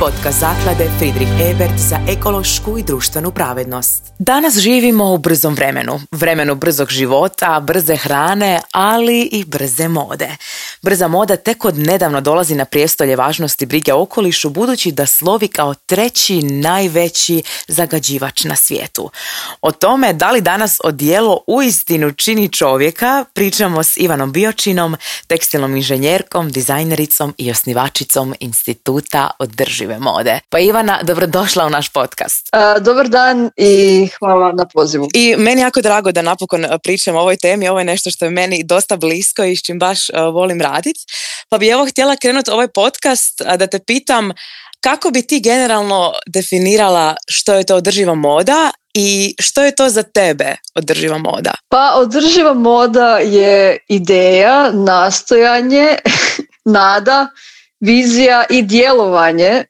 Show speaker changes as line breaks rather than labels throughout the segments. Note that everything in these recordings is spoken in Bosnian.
Podcast zaklade Friedrich Ebert za ekološku i društvenu pravednost. Danas živimo u brzom vremenu. Vremenu brzog života, brze hrane, ali i brze mode. Brza moda tek od nedavno dolazi na prijestolje važnosti brige okolišu budući da slovi kao treći najveći zagađivač na svijetu. O tome da li danas odijelo uistinu čini čovjeka pričamo s Ivanom Biočinom, tekstilnom inženjerkom, dizajnericom i osnivačicom Instituta održivosti mode. Pa Ivana, dobrodošla u naš podcast.
E, dobar dan i hvala na pozivu.
I meni jako drago da napokon e, pričam o ovoj temi. Ovo je nešto što je meni dosta blisko i s čim baš e, volim raditi. Pa bi evo htjela krenuti ovaj podcast da te pitam kako bi ti generalno definirala što je to održiva moda i što je to za tebe održiva moda?
Pa održiva moda je ideja, nastojanje, nada, vizija i djelovanje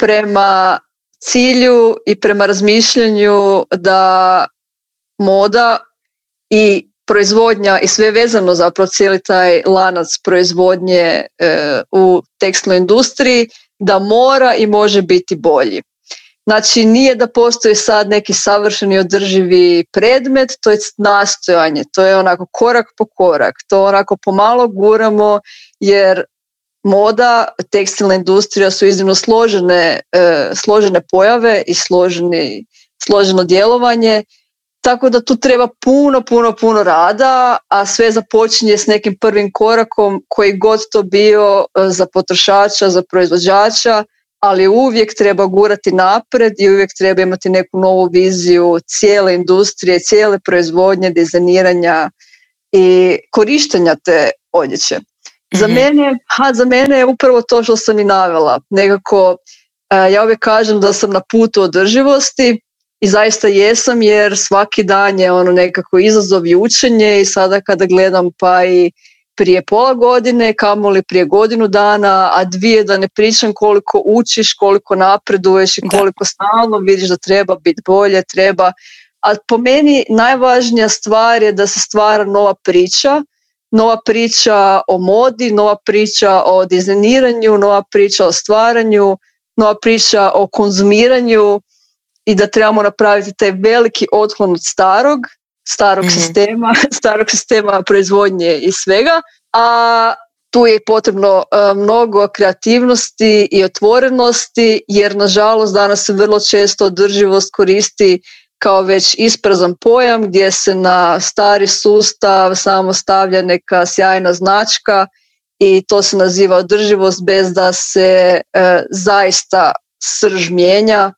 prema cilju i prema razmišljanju da moda i proizvodnja i sve vezano za cijeli taj lanac proizvodnje e, u tekstilnoj industriji da mora i može biti bolji. Znači nije da postoji sad neki savršeni održivi predmet, to je nastojanje, to je onako korak po korak, to onako pomalo guramo jer moda, tekstilna industrija su iznimno složene, e, složene pojave i složeno djelovanje. Tako da tu treba puno, puno, puno rada, a sve započinje s nekim prvim korakom koji god to bio e, za potrošača, za proizvođača, ali uvijek treba gurati napred i uvijek treba imati neku novu viziju cijele industrije, cijele proizvodnje, dizajniranja i korištenja te odjeće. Za mhm. mene, za mene je upravo to što sam i navela. Nekako e, ja uvijek kažem da sam na putu održivosti i zaista jesam jer svaki dan je ono nekako izazov i učenje i sada kada gledam pa i prije pola godine, kamoli prije godinu dana, a dvije da ne pričam koliko učiš, koliko napreduješ i koliko stalno vidiš da treba biti bolje, treba. A po meni najvažnija stvar je da se stvara nova priča, nova priča o modi, nova priča o dizajniranju, nova priča o stvaranju, nova priča o konzumiranju i da trebamo napraviti taj veliki otklon od starog, starog mhm. sistema, starog sistema proizvodnje i svega, a tu je potrebno e, mnogo kreativnosti i otvorenosti jer nažalost danas se vrlo često održivost koristi kao već isprazan pojam gdje se na stari sustav samo stavlja neka sjajna značka i to se naziva održivost bez da se e, zaista srž mijenja.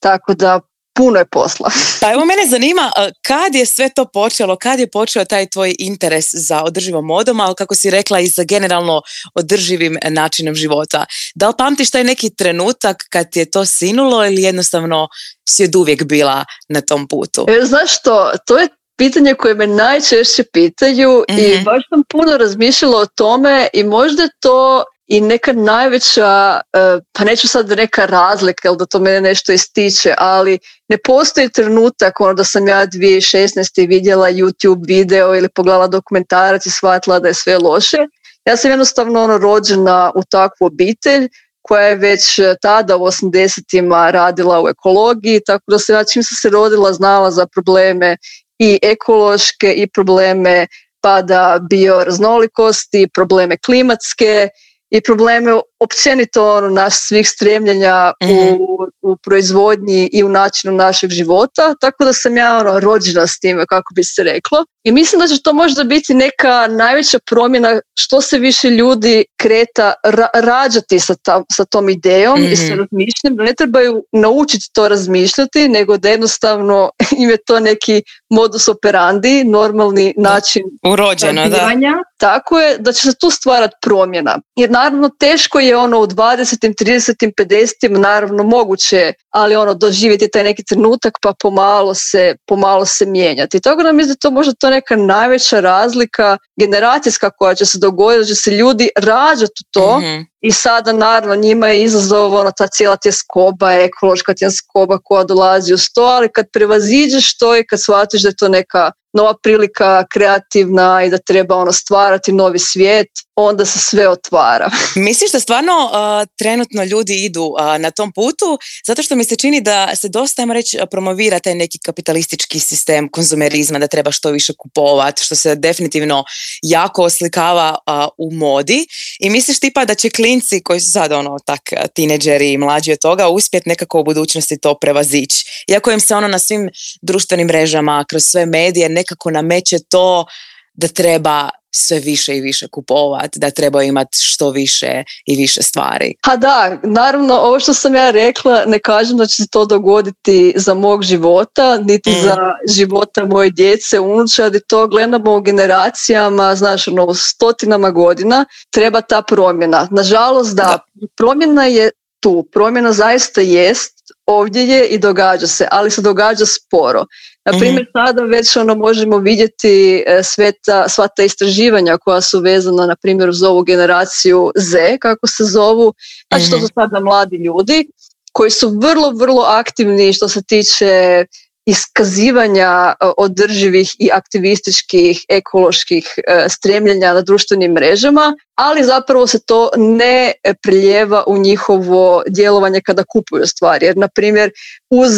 Tako da puno je posla.
Pa evo mene zanima e, kad je sve to počelo, kad je počeo taj tvoj interes za održivom modom, ali kako si rekla i za generalno održivim načinom života. Da li pamtiš taj neki trenutak kad ti je to sinulo ili jednostavno si od uvijek bila na tom putu?
E, znaš što, to je pitanje koje me najčešće pitaju i mhm. baš sam puno razmišljala o tome i možda to i neka najveća, e, pa neću sad neka razlika, jel da to mene nešto ističe, ali ne postoji trenutak ono da sam ja 2016. vidjela YouTube video ili pogledala dokumentarac i shvatila da je sve loše. Ja sam jednostavno ono rođena u takvu obitelj koja je već e, tada u 80-ima radila u ekologiji, tako da se ja čim sam se rodila znala za probleme i ekološke i probleme pada bioraznolikosti, probleme klimatske E problema é općenito ono, naš svih stremljenja u, mhm. u, proizvodnji i u načinu našeg života, tako da sam ja ono, rođena s time, kako bi se reklo. I mislim da će to možda biti neka najveća promjena što se više ljudi kreta rađati sa, sa tom idejom mm i sa mhm. Ne trebaju naučiti to razmišljati, nego da jednostavno im je to neki modus operandi, normalni način urođeno, da. Tako je, da će se tu stvarati promjena. Jer naravno teško je ono u 20., 30., 50. naravno moguće, ali ono doživjeti taj neki trenutak pa pomalo se, pomalo se mijenjati. Tako da nam da to možda to neka najveća razlika generacijska koja će se dogoditi, će se ljudi rađati u to mhm. i sada naravno njima je izazov ono, ta cijela tjeskoba, ekološka tjeskoba koja dolazi u to, ali kad prevaziđeš to i kad shvatiš da je to neka nova prilika kreativna i da treba ono stvarati novi svijet, onda se sve otvara.
Misliš da stvarno uh, trenutno ljudi idu na tom putu zato što mi se čini da se dosta, ajmo reći, promovira taj neki kapitalistički sistem konzumerizma, da treba što više kupovati, što se definitivno jako oslikava u modi i misliš tipa da će klinci koji su sad ono tak tineđeri i mlađi od toga uspjet nekako u budućnosti to prevazići. Iako im se ono na svim društvenim mrežama, kroz sve medije nekako nameće to da treba sve više i više kupovati, da treba imati što više i više stvari.
Ha pa da, naravno, ovo što sam ja rekla, ne kažem da će se to dogoditi za mog života, niti mm. za života moje djece, unučadi, to gledamo u generacijama, znaš, ono, stotinama godina, treba ta promjena. Nažalost, da, da. promjena je tu. Promjena zaista jest, ovdje je i događa se, ali se događa sporo. Na mhm. primjer, sada već ono možemo vidjeti e, sve sva ta istraživanja koja su vezana, na primjer, uz ovu generaciju Z, kako se zovu, znači to mhm. su sada mladi ljudi koji su vrlo, vrlo aktivni što se tiče iskazivanja e, održivih i aktivističkih ekoloških e, stremljenja na društvenim mrežama, ali zapravo se to ne priljeva u njihovo djelovanje kada kupuju stvari. Jer, na primjer, uz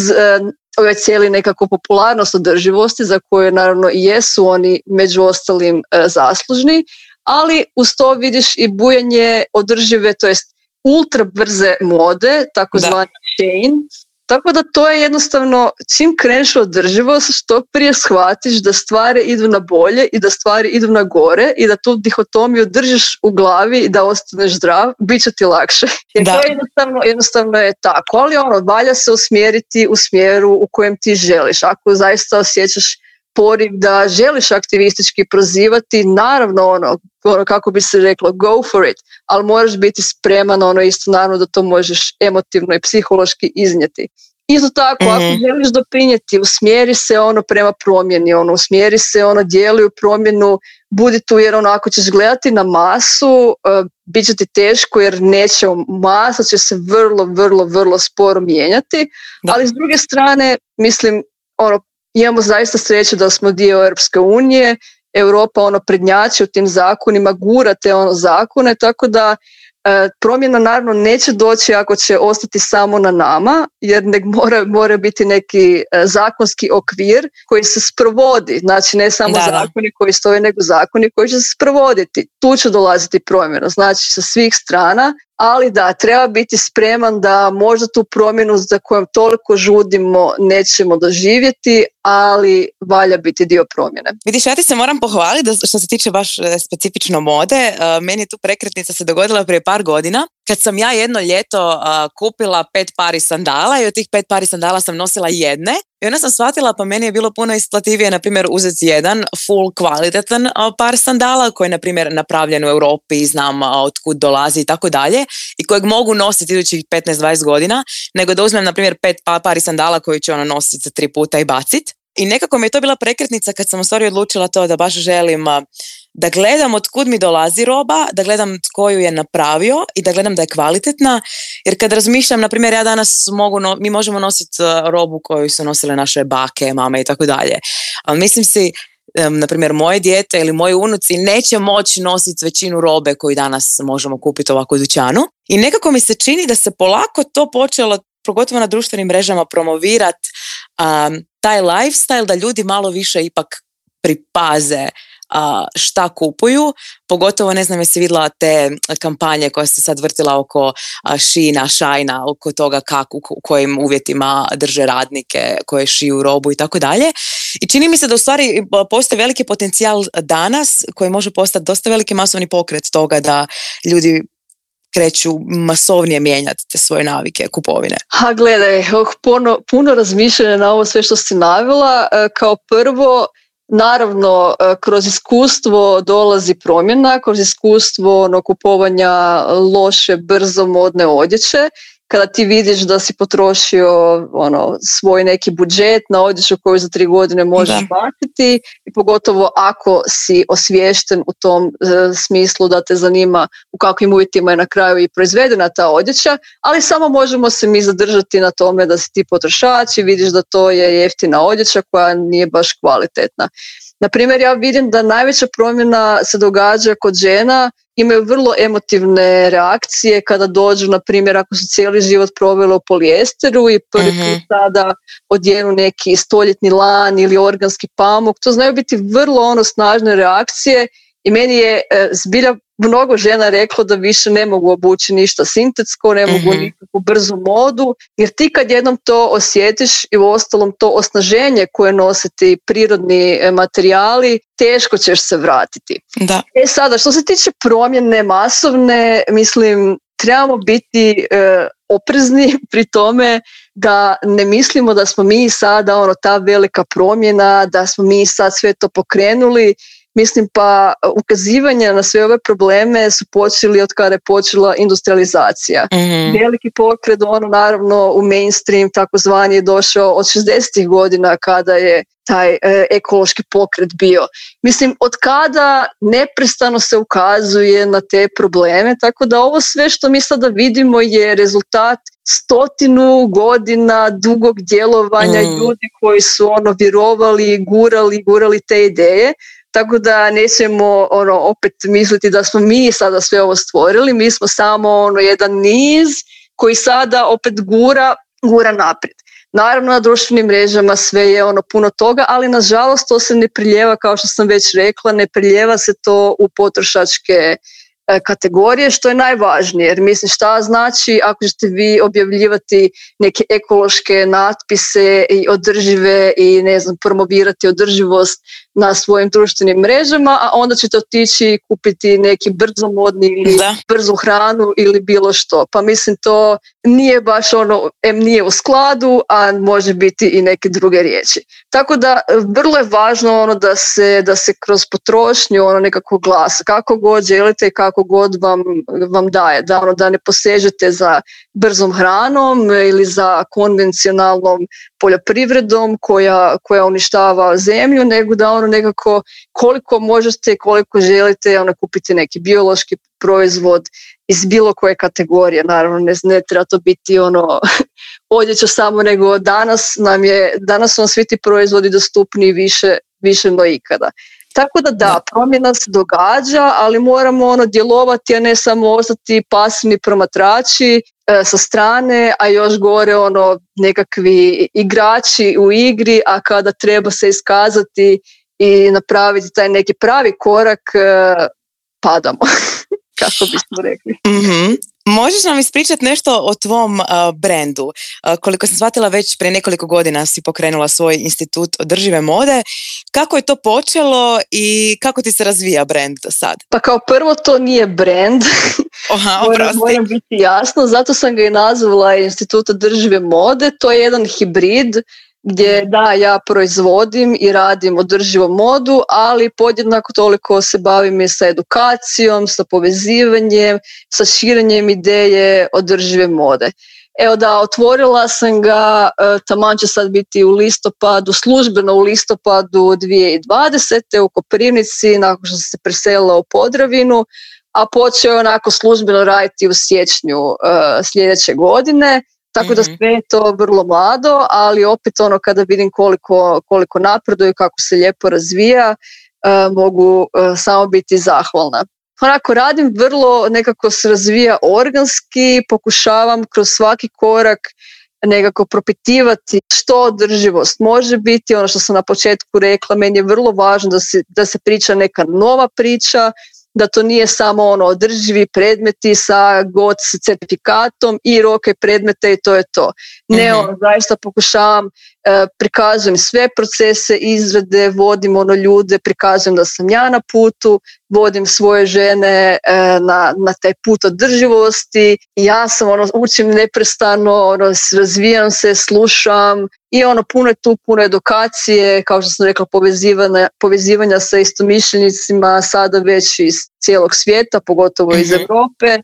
ovaj cijeli nekako popularnost održivosti za koju naravno i jesu oni među ostalim e, zaslužni, ali uz to vidiš i bujanje održive, to jest ultra brze mode, takozvani chain, tako da to je jednostavno, čim kreneš u održivost, što prije shvatiš da stvari idu na bolje i da stvari idu na gore i da tu dihotomiju držiš u glavi i da ostaneš zdrav, bit će ti lakše. Jer to jednostavno, jednostavno je tako, ali ono, valja se usmjeriti u smjeru u kojem ti želiš. Ako zaista osjećaš poriv da želiš aktivistički prozivati, naravno ono, ono, kako bi se reklo go for it, ali moraš biti spreman ono isto naravno da to možeš emotivno i psihološki iznijeti. Isto tako, ako mhm. želiš doprinijeti, usmjeri se ono prema promjeni, ono, usmjeri se ono, u promjenu, budi tu jer ono, ako ćeš gledati na masu, uh, bit će ti teško jer neće, masa će se vrlo, vrlo, vrlo sporo mijenjati, ali s druge strane, mislim, ono, imamo zaista sreću da smo dio Europske unije, Europa ono prednjači u tim zakonima, gura te ono zakone, tako da e, promjena naravno neće doći ako će ostati samo na nama, jer nek mora, biti neki e, zakonski okvir koji se sprovodi, znači ne samo zakoni koji stoje, nego zakoni koji će se sprovoditi. Tu će dolaziti promjena, znači sa svih strana ali da, treba biti spreman da možda tu promjenu za kojom toliko žudimo nećemo doživjeti, ali valja biti dio promjene.
Vidiš, ja ti se moram pohvaliti da što se tiče baš e, specifično mode, e, meni je tu prekretnica se dogodila prije par godina kad sam ja jedno ljeto kupila pet pari sandala i od tih pet pari sandala sam nosila jedne i onda sam shvatila pa meni je bilo puno isplativije na primjer uzeti jedan full kvalitetan par sandala koji je na primjer napravljen u Europi, znam od otkud dolazi i tako dalje i kojeg mogu nositi idućih 15-20 godina nego da uzmem na primjer pet pa, pari sandala koji će ono nositi tri puta i bacit i nekako mi je to bila prekretnica kad sam u stvari odlučila to da baš želim da gledam od kud mi dolazi roba, da gledam tko ju je napravio i da gledam da je kvalitetna. Jer kad razmišljam, na primjer, ja danas mogu, mi možemo nositi robu koju su nosile naše bake, mame i tako dalje. Ali mislim si, na primjer, moje dijete ili moji unuci neće moći nositi većinu robe koju danas možemo kupiti ovako u dućanu. I nekako mi se čini da se polako to počelo pogotovo na društvenim mrežama promovirati um, taj lifestyle da ljudi malo više ipak pripaze šta kupuju, pogotovo ne znam se vidjela te kampanje koja se sad vrtila oko šina, šajna, oko toga kako, u kojim uvjetima drže radnike koje šiju robu i tako dalje. I čini mi se da u stvari e, postoji veliki potencijal danas koji može postati dosta veliki masovni pokret toga da ljudi kreću masovnije mijenjati te svoje navike kupovine?
Ha, gledaj, oh, puno, puno razmišljanja na ovo sve što si navila. E, kao prvo, Naravno, e, kroz iskustvo dolazi promjena, kroz iskustvo ono, kupovanja loše, brzo modne odjeće kada ti vidiš da si potrošio ono, svoj neki budžet na odjeću koju za tri godine možeš i pogotovo ako si osviješten u tom e, smislu da te zanima u kakvim uvjetima je na kraju i proizvedena ta odjeća, ali samo možemo se mi zadržati na tome da si ti potrošač i vidiš da to je jeftina odjeća koja nije baš kvalitetna. Na primjer, ja vidim da najveća promjena se događa kod žena, imaju vrlo emotivne reakcije kada dođu, na primjer, ako su cijeli život provele u polijesteru i prvi mhm. sada odjenu neki stoljetni lan ili organski pamuk, to znaju biti vrlo ono snažne reakcije i meni je e, zbilja mnogo žena reklo da više ne mogu obući ništa sintetsko, ne mogu mm brzu modu, jer ti kad jednom to osjetiš i u ostalom to osnaženje koje ti prirodni e, materijali, teško ćeš se vratiti. Da. E sada, što se tiče promjene masovne, mislim, trebamo biti e, oprezni pri tome da ne mislimo da smo mi sada ono ta velika promjena, da smo mi sad sve to pokrenuli Mislim pa ukazivanja na sve ove probleme su počeli od kada je počela industrializacija. Mm-hmm. Veliki pokret, ono naravno u mainstream takozvani je došao od 60. ih godina kada je taj e, ekološki pokret bio. Mislim, od kada neprestano se ukazuje na te probleme, tako da ovo sve što mi sada vidimo je rezultat stotinu godina dugog djelovanja mhm. ljudi koji su ono vjerovali, gurali, gurali te ideje. Tako da smijemo ono, opet misliti da smo mi sada sve ovo stvorili, mi smo samo ono, jedan niz koji sada opet gura, gura naprijed. Naravno na društvenim mrežama sve je ono puno toga, ali nažalost to se ne priljeva, kao što sam već rekla, ne priljeva se to u potrošačke e, kategorije, što je najvažnije. Jer mislim šta znači ako ćete vi objavljivati neke ekološke natpise i održive i ne znam, promovirati održivost, na svojim društvenim mrežama, a onda ćete otići kupiti neki brzomodni ili brzu hranu ili bilo što. Pa mislim to nije baš ono, em nije u skladu, a može biti i neke druge riječi. Tako da vrlo je važno ono da se, da se kroz potrošnju ono nekako glasa, kako god želite i kako god vam, vam daje, da, ono, da ne posežete za brzom hranom ili za konvencionalnom poljoprivredom koja, koja uništava zemlju, nego da ono nekako koliko možete i koliko želite ono, kupiti neki biološki proizvod iz bilo koje kategorije. Naravno, ne, ne treba to biti ono odjeća samo, nego danas nam je, danas su nam svi ti proizvodi dostupni više, više no ikada. Tako da da, promjena se događa, ali moramo ono djelovati, a ne samo ostati pasivni promatrači e, sa strane, a još gore ono nekakvi igrači u igri, a kada treba se iskazati i napraviti taj neki pravi korak e, padamo, kako bismo rekli.
Mhm. Možeš nam ispričati nešto o tvom e, brendu? E, koliko sam shvatila već pre nekoliko godina si pokrenula svoj institut održive mode. Kako je to počelo i kako ti se razvija brand sad?
Pa kao prvo to nije brend Aha, moram, moram biti jasno, zato sam ga i nazvala institut održive mode. To je jedan hibrid gdje mhm. da ja proizvodim i radim održivo modu, ali podjednako toliko se bavim i sa edukacijom, sa povezivanjem, sa širenjem ideje održive mode. Evo da, otvorila sam ga, e, taman će sad biti u listopadu, službeno u listopadu 2020. u Koprivnici, nakon što sam se preselila u Podravinu, a počeo je onako službeno raditi u siječnju e, sljedeće godine tako da mhm. sve je to vrlo mlado, ali opet ono kada vidim koliko, koliko napreduje, kako se lijepo razvija, e, mogu e, samo biti zahvalna. Onako radim vrlo, nekako se razvija organski, pokušavam kroz svaki korak nekako propitivati što održivost može biti, ono što sam na početku rekla, meni je vrlo važno da se, da se priča neka nova priča, da to nije samo ono održivi predmeti sa god certifikatom i roke predmete i to je to. Ne, mm on, zaista pokušavam, e, prikazujem sve procese izrade, vodim ono ljude, prikazujem da sam ja na putu, vodim svoje žene e, na, na taj put održivosti. Ja sam, ono, učim neprestano, ono, razvijam se, slušam i ono, puno je tu, puno edukacije, kao što sam rekla, povezivanja, povezivanja sa istomišljenicima, sada već iz cijelog svijeta, pogotovo iz mhm. Europe.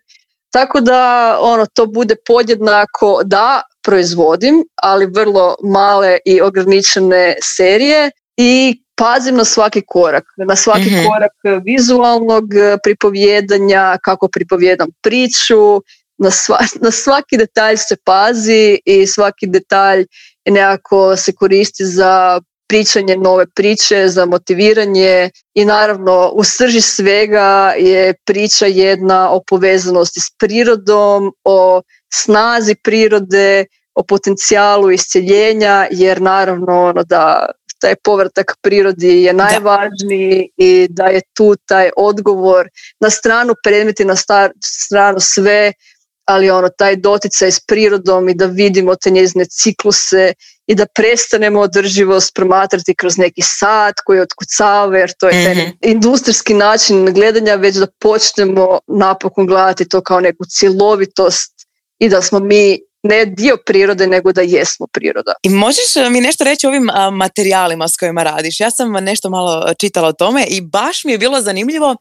Tako da ono to bude podjednako da proizvodim, ali vrlo male i ograničene serije i pazim na svaki korak, na svaki mhm. korak vizualnog eh, pripovjedanja, kako pripovjedam priču, na, na svaki detalj se pazi i svaki detalj nekako se koristi za pričanje nove priče, za motiviranje i naravno u srži svega je priča jedna o povezanosti s prirodom, o snazi prirode, o potencijalu iscjeljenja jer naravno ono da taj povratak prirodi je najvažniji i da je tu taj odgovor na stranu predmeti, na star, stranu sve, ali ono taj doticaj s prirodom i da vidimo te njezne cikluse i da prestanemo održivost promatrati kroz neki sad koji otkucava jer to je mm industrijski način gledanja već da počnemo napokon gledati to kao neku cjelovitost i da smo mi ne dio prirode, nego da jesmo priroda.
I možeš mi nešto reći o ovim materijalima s kojima radiš? Ja sam nešto malo e, čitala o tome i baš mi je bilo zanimljivo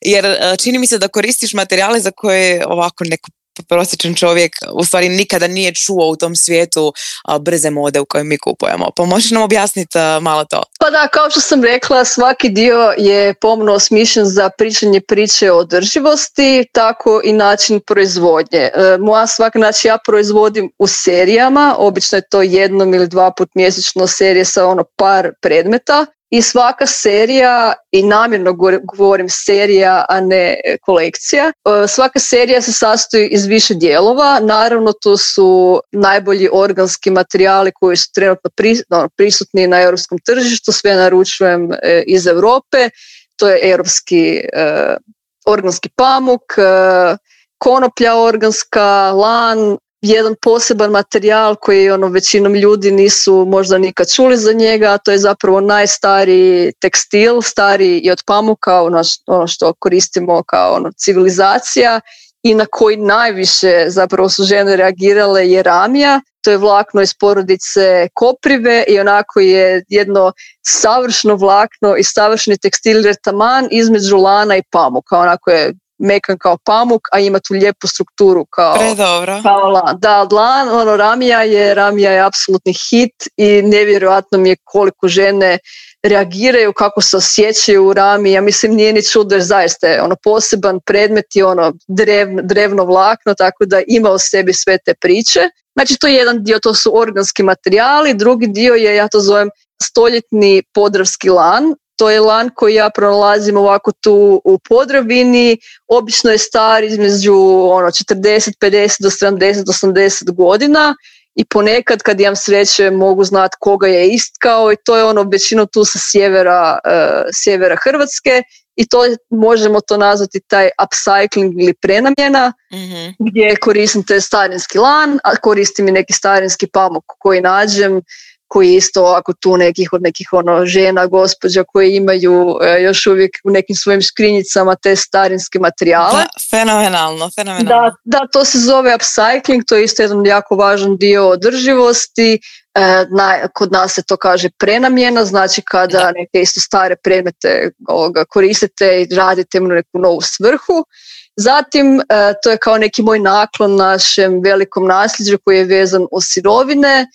jer e, čini mi se da koristiš materijale za koje ovako neko prosječan čovjek u stvari nikada nije čuo u tom svijetu brze mode u kojoj mi kupujemo. Pa možeš nam objasniti malo to?
Pa da, kao što sam rekla, svaki dio je pomno osmišljen za pričanje priče o održivosti, tako i način proizvodnje. E, moja svaka, način, ja proizvodim u serijama, obično je to jednom ili dva put mjesečno serije sa ono par predmeta i svaka serija, i namjerno govorim serija, a ne e, kolekcija, e, svaka serija se sastoji iz više dijelova. Naravno, to su najbolji organski materijali koji su trenutno ono, prisutni na europskom tržištu, sve naručujem e, iz Europe. To je europski organski pamuk, konoplja organska, lan, jedan poseban materijal koji ono većinom ljudi nisu možda nikad čuli za njega, a to je zapravo najstariji tekstil, stariji i od pamuka, ono, ono, što koristimo kao ono civilizacija i na koji najviše zapravo su žene reagirale je ramija, to je vlakno iz porodice koprive i onako je jedno savršno vlakno i savršni tekstil retaman između lana i pamuka, onako je mekan kao pamuk, a ima tu lijepu strukturu kao, lan. Da, lan, ono, Ramija je, Ramija je apsolutni hit i nevjerojatno mi je koliko žene reagiraju, kako se osjećaju u rami. Ja mislim, nije ni čudo jer zaista je ono, poseban predmet i ono, drevno, drevno vlakno, tako da ima u sebi sve te priče. Znači, to je jedan dio, to su organski materijali, drugi dio je, ja to zovem, stoljetni podravski lan, to je lan koji ja pronalazim ovako tu u Podravini, obično je star između ono, 40, 50 do 70, 80 godina i ponekad kad imam sreće mogu znat koga je istkao i to je ono većino tu sa sjevera, e, sjevera Hrvatske i to možemo to nazvati taj upcycling ili prenamjena mhm. gdje koristim te starinski lan, a koristim i neki starinski pamuk koji nađem koji isto ako tu nekih od nekih ono žena, gospođa koje imaju e, još uvijek u nekim svojim skrinjicama te starinske materijale.
fenomenalno, fenomenalno. Da,
da, to se zove upcycling, to je isto jedan jako važan dio održivosti. E, kod nas se to kaže prenamjena, znači kada da. neke isto stare predmete ovoga, koristite i radite mu neku novu svrhu. Zatim, e, to je kao neki moj naklon našem velikom nasljeđu koji je vezan o sirovine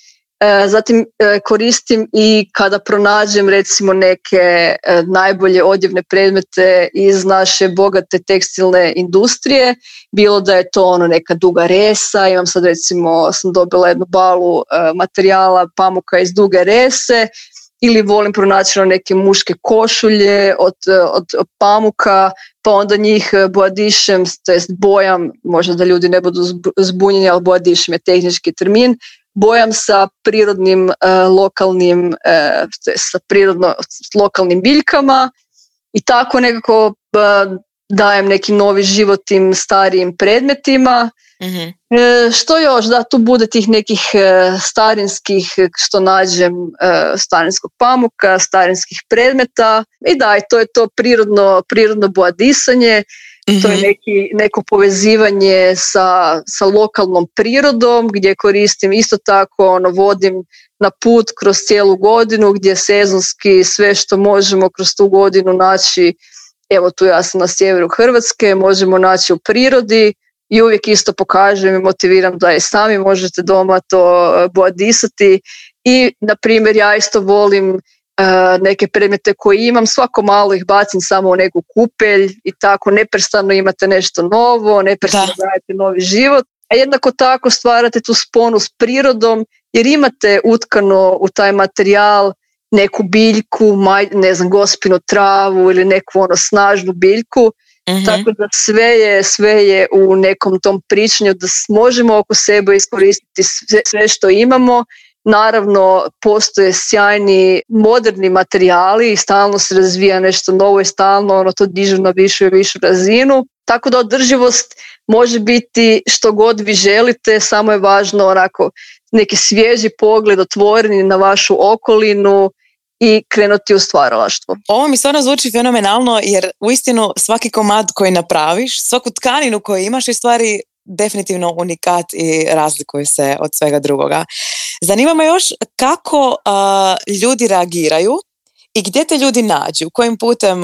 E, zatim e, koristim i kada pronađem recimo neke e, najbolje odjevne predmete iz naše bogate tekstilne industrije, bilo da je to ono neka duga resa, imam sad recimo sam dobila jednu balu materijala pamuka iz duge rese ili volim pronaći ono, neke muške košulje od, od pamuka, pa onda njih bojadišem, to jest bojam, možda da ljudi ne budu zbunjeni, ali bojadišem je tehnički termin, bojam sa prirodnim e, lokalnim, e, sa prirodno lokalnim biljkama i tako nekako e, dajem neki novi život tim starijim predmetima. mm što još, da tu bude tih nekih starinskih, što nađem, starinskog pamuka, starinskih predmeta i daj, to je to prirodno, prirodno boja disanje mm To je mhm. neki, neko povezivanje sa, sa lokalnom prirodom gdje koristim isto tako ono, vodim na put kroz cijelu godinu gdje sezonski sve što možemo kroz tu godinu naći, evo tu ja sam na sjeveru Hrvatske, možemo naći u prirodi i uvijek isto pokažem i motiviram da i sami možete doma to eh, bodisati i na primjer ja isto volim E, neke predmete koje imam, svako malo ih bacim samo u neku kupelj i tako neprestano imate nešto novo, neprestano dajete novi život, a jednako tako stvarate tu sponu s prirodom jer imate utkano u taj materijal neku biljku, maj, ne znam, gospinu travu ili neku ono snažnu biljku, mhm. tako da sve je, sve je u nekom tom pričanju da možemo oko sebe iskoristiti sve što imamo Naravno, postoje sjajni moderni materijali i stalno se razvija nešto novo i stalno ono to diže na višu i višu razinu. Tako da održivost može biti što god vi želite, samo je važno onako neki svježi pogled otvoreni na vašu okolinu i krenuti u stvaralaštvo.
Ovo mi stvarno zvuči fenomenalno jer uistinu svaki komad koji napraviš, svaku tkaninu koju imaš je stvari definitivno unikat i razlikuje se od svega drugoga. Zanima me još kako ljudi reagiraju i gdje te ljudi nađu, kojim putem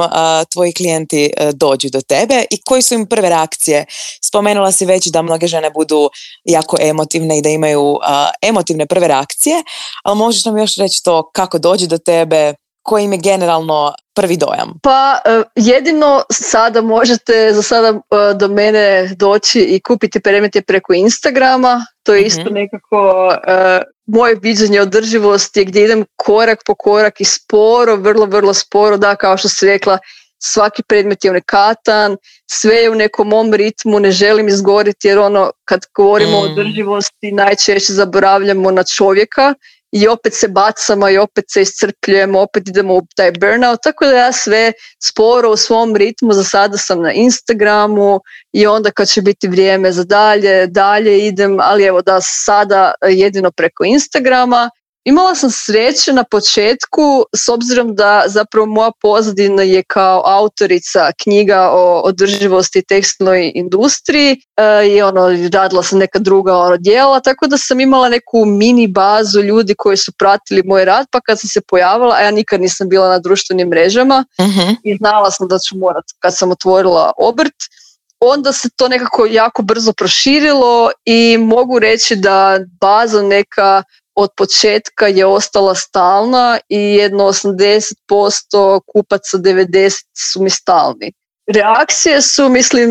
tvoji klijenti uh, dođu do tebe i koji su im prve reakcije. Spomenula si već da mnoge žene budu jako emotivne i da imaju emotivne prve reakcije, ali možeš nam još reći to kako dođu do tebe, koji im je generalno prvi dojam?
Pa e, jedino sada možete za sada e, do mene doći i kupiti predmete preko Instagrama. To je isto mhm. nekako e, moje viđenje održivosti gdje idem korak po korak i sporo, vrlo, vrlo sporo, da, kao što si rekla, svaki predmet je unikatan, sve je u nekom mom ritmu, ne želim izgoriti jer ono kad govorimo o mhm. održivosti najčešće zaboravljamo na čovjeka i opet se bacamo i opet se iscrpljujemo, opet idemo u taj burnout, tako da ja sve sporo u svom ritmu, za sada sam na Instagramu i onda kad će biti vrijeme za dalje, dalje idem, ali evo da sada jedino preko Instagrama Imala sam sreće na početku s obzirom da zapravo moja pozadina je kao autorica knjiga o održivosti tekstilnoj industriji eh, i ono radila sam neka druga ono djela tako da sam imala neku mini bazu ljudi koji su pratili moj rad pa kad sam se pojavila, a ja nikad nisam bila na društvenim mrežama mhm. i znala sam da ću morat kad sam otvorila obrt onda se to nekako jako brzo proširilo i mogu reći da baza neka od početka je ostala stalna i jedno 80% kupaca 90 su mi stalni. Reakcije su, mislim,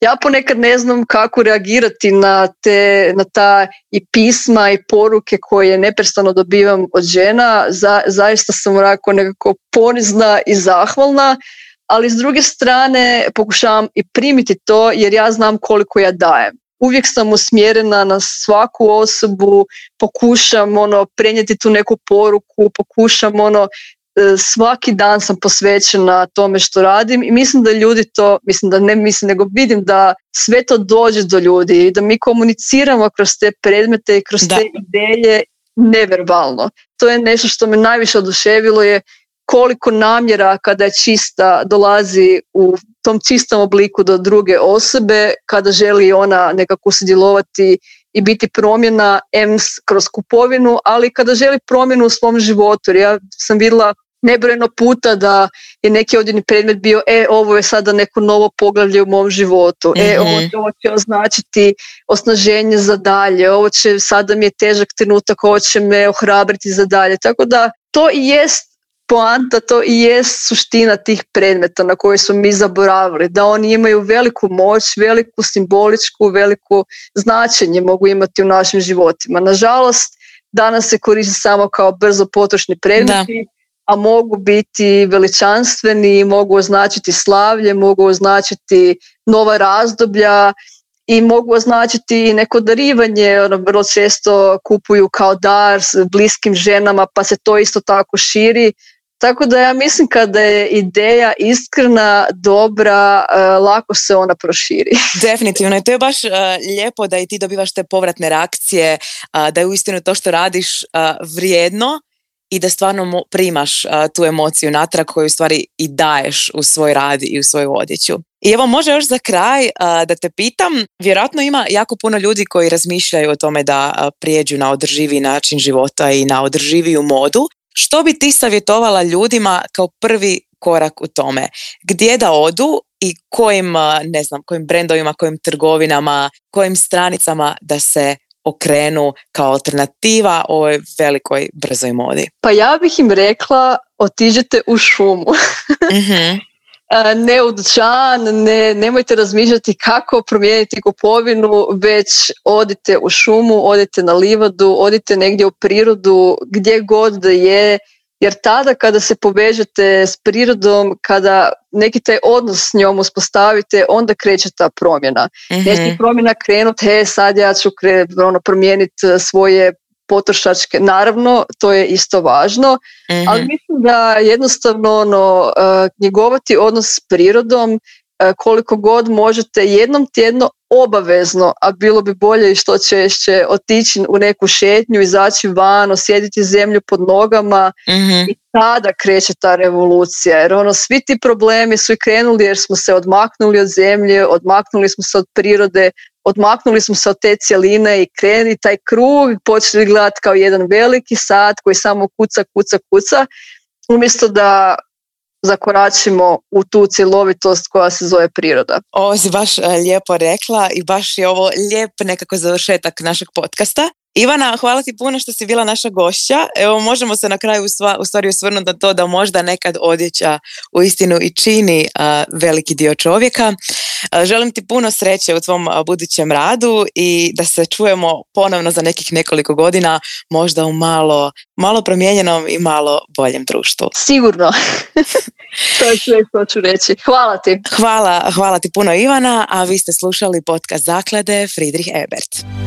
ja ponekad ne znam kako reagirati na, te, na ta i pisma i poruke koje neprestano dobivam od žena. Za, zaista sam onako nekako ponizna i zahvalna, ali s druge strane pokušavam i primiti to jer ja znam koliko ja dajem uvijek sam usmjerena na svaku osobu, pokušam ono prenijeti tu neku poruku, pokušam ono e, svaki dan sam posvećena tome što radim i mislim da ljudi to, mislim da ne mislim, nego vidim da sve to dođe do ljudi i da mi komuniciramo kroz te predmete i kroz te ideje neverbalno. To je nešto što me najviše oduševilo je koliko namjera kada je čista dolazi u tom čistom obliku do druge osobe kada želi ona nekako sudjelovati i biti promjena EMS kroz kupovinu, ali kada želi promjenu u svom životu. Ja sam vidjela nebrojeno puta da je neki odjedni predmet bio e, ovo je sada neko novo poglavlje u mom životu, e, mhm. ovo će označiti osnaženje za dalje, ovo će, sada mi je težak trenutak, ovo će me ohrabriti za dalje. Tako da to i jest poanta to i jest suština tih predmeta na koje smo mi zaboravili, da oni imaju veliku moć, veliku simboličku, veliku značenje mogu imati u našim životima. Nažalost, danas se koriste samo kao brzo potrošni predmeti, a mogu biti veličanstveni, mogu označiti slavlje, mogu označiti nova razdoblja, i mogu označiti neko darivanje, ono, vrlo često kupuju kao dar s bliskim ženama, pa se to isto tako širi, tako da ja mislim kada je ideja iskrena, dobra, e, lako se ona proširi.
Definitivno i to je baš e, lijepo da i ti dobivaš te povratne reakcije, e, da je uistinu to što radiš vrijedno i da stvarno primaš tu emociju natrag koju stvari i daješ u svoj rad i u svoju odjeću. I evo može još za kraj da te pitam, vjerojatno ima jako puno ljudi koji razmišljaju o tome da prijeđu na održivi način života i na održiviju modu, što bi ti savjetovala ljudima kao prvi korak u tome? Gdje da odu i kojim, ne znam, kojim brendovima, kojim trgovinama, kojim stranicama da se okrenu kao alternativa ovoj velikoj brzoj modi?
Pa ja bih im rekla otiđete u šumu. mm E, ne u ne, nemojte razmišljati kako promijeniti kupovinu, već odite u šumu, odite na livadu, odite negdje u prirodu, gdje god da je, jer tada kada se povežete s prirodom, kada neki taj odnos s njom uspostavite, onda kreće ta promjena. uh promjena krenut, he sad ja ću kre, ono, promijeniti e, svoje potrošačke. Naravno, to je isto važno, ali mislim da jednostavno ono, e, knjigovati odnos s prirodom e, koliko god možete jednom tjedno obavezno, a bilo bi bolje i što češće otići u neku šetnju, izaći van, osjediti zemlju pod nogama mm i tada kreće ta revolucija. Jer ono, svi ti problemi su i krenuli jer smo se odmaknuli od zemlje, odmaknuli smo se od prirode, odmaknuli smo se od te cjeline i kreni taj krug, počeli gledati kao jedan veliki sat koji samo kuca, kuca, kuca, umjesto da zakoračimo u tu cjelovitost koja se zove priroda.
Ovo si baš e, lijepo rekla i baš je ovo lijep nekako završetak našeg podcasta. Ivana, hvala ti puno što si bila naša gošća. Evo, možemo se na kraju u stvari usvrnuti na to da možda nekad odjeća u istinu i čini veliki dio čovjeka. želim ti puno sreće u tvom budućem radu i da se čujemo ponovno za nekih nekoliko godina, možda u malo, malo promijenjenom i malo boljem društvu.
Sigurno. to je sve što ću reći. Hvala ti.
Hvala, hvala ti puno Ivana, a vi ste slušali podcast Zaklade Friedrich Ebert.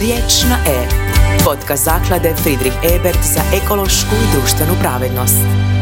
Riječ na E. Podcast zaklade Friedrich Ebert za ekološku i društvenu pravednost.